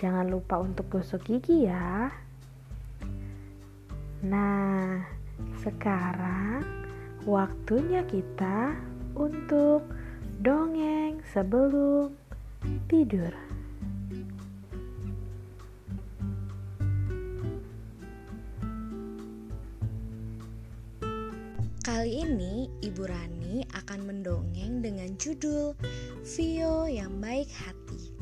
Jangan lupa untuk gosok gigi ya. Nah, sekarang waktunya kita untuk dongeng sebelum tidur. Kali ini Ibu Rani akan mendongeng dengan judul Vio yang Baik Hati.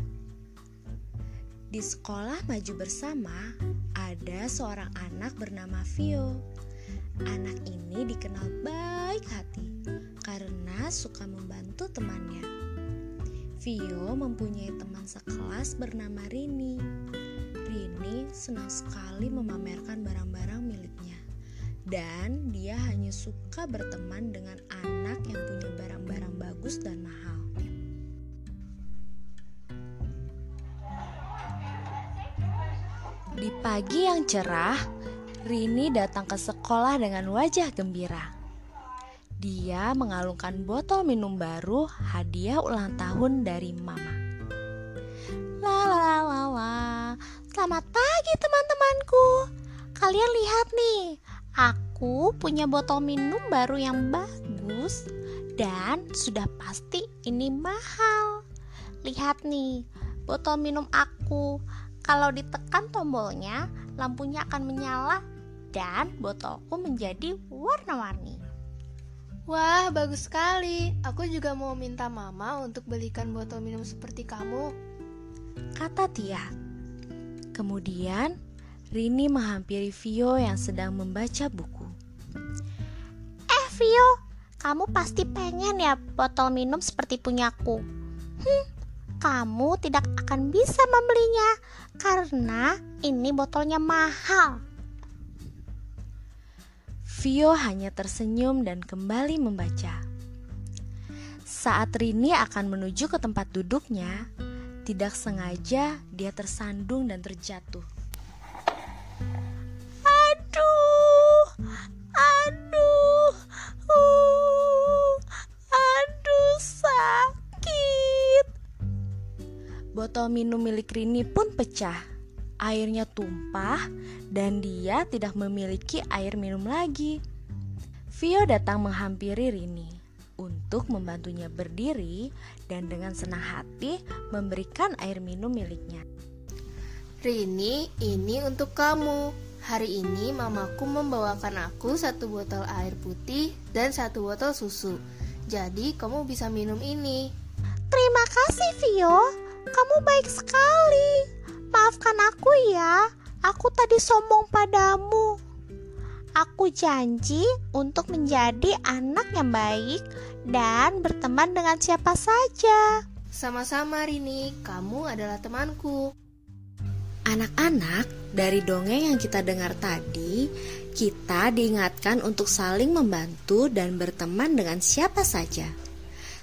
Di sekolah maju bersama, ada seorang anak bernama Vio. Anak ini dikenal baik hati karena suka membantu temannya. Vio mempunyai teman sekelas bernama Rini. Rini senang sekali memamerkan barang-barang miliknya. Dan dia hanya suka berteman dengan anak yang punya barang-barang bagus dan mahal. Di pagi yang cerah, Rini datang ke sekolah dengan wajah gembira. Dia mengalungkan botol minum baru hadiah ulang tahun dari mama. La la la la la. Selamat pagi teman-temanku. Kalian lihat nih, aku punya botol minum baru yang bagus dan sudah pasti ini mahal. Lihat nih, botol minum aku kalau ditekan tombolnya, lampunya akan menyala dan botolku menjadi warna-warni. Wah, bagus sekali. Aku juga mau minta mama untuk belikan botol minum seperti kamu. Kata Tia. Kemudian, Rini menghampiri Vio yang sedang membaca buku. Eh, Vio, kamu pasti pengen ya botol minum seperti punyaku. Hmm, kamu tidak akan bisa membelinya karena ini botolnya mahal. Vio hanya tersenyum dan kembali membaca. Saat Rini akan menuju ke tempat duduknya, tidak sengaja dia tersandung dan terjatuh. Botol minum milik Rini pun pecah. Airnya tumpah dan dia tidak memiliki air minum lagi. Vio datang menghampiri Rini untuk membantunya berdiri dan dengan senang hati memberikan air minum miliknya. Rini, ini untuk kamu. Hari ini mamaku membawakan aku satu botol air putih dan satu botol susu. Jadi kamu bisa minum ini. Terima kasih Vio. Kamu baik sekali. Maafkan aku ya. Aku tadi sombong padamu. Aku janji untuk menjadi anak yang baik dan berteman dengan siapa saja. Sama-sama Rini, kamu adalah temanku. Anak-anak, dari dongeng yang kita dengar tadi, kita diingatkan untuk saling membantu dan berteman dengan siapa saja.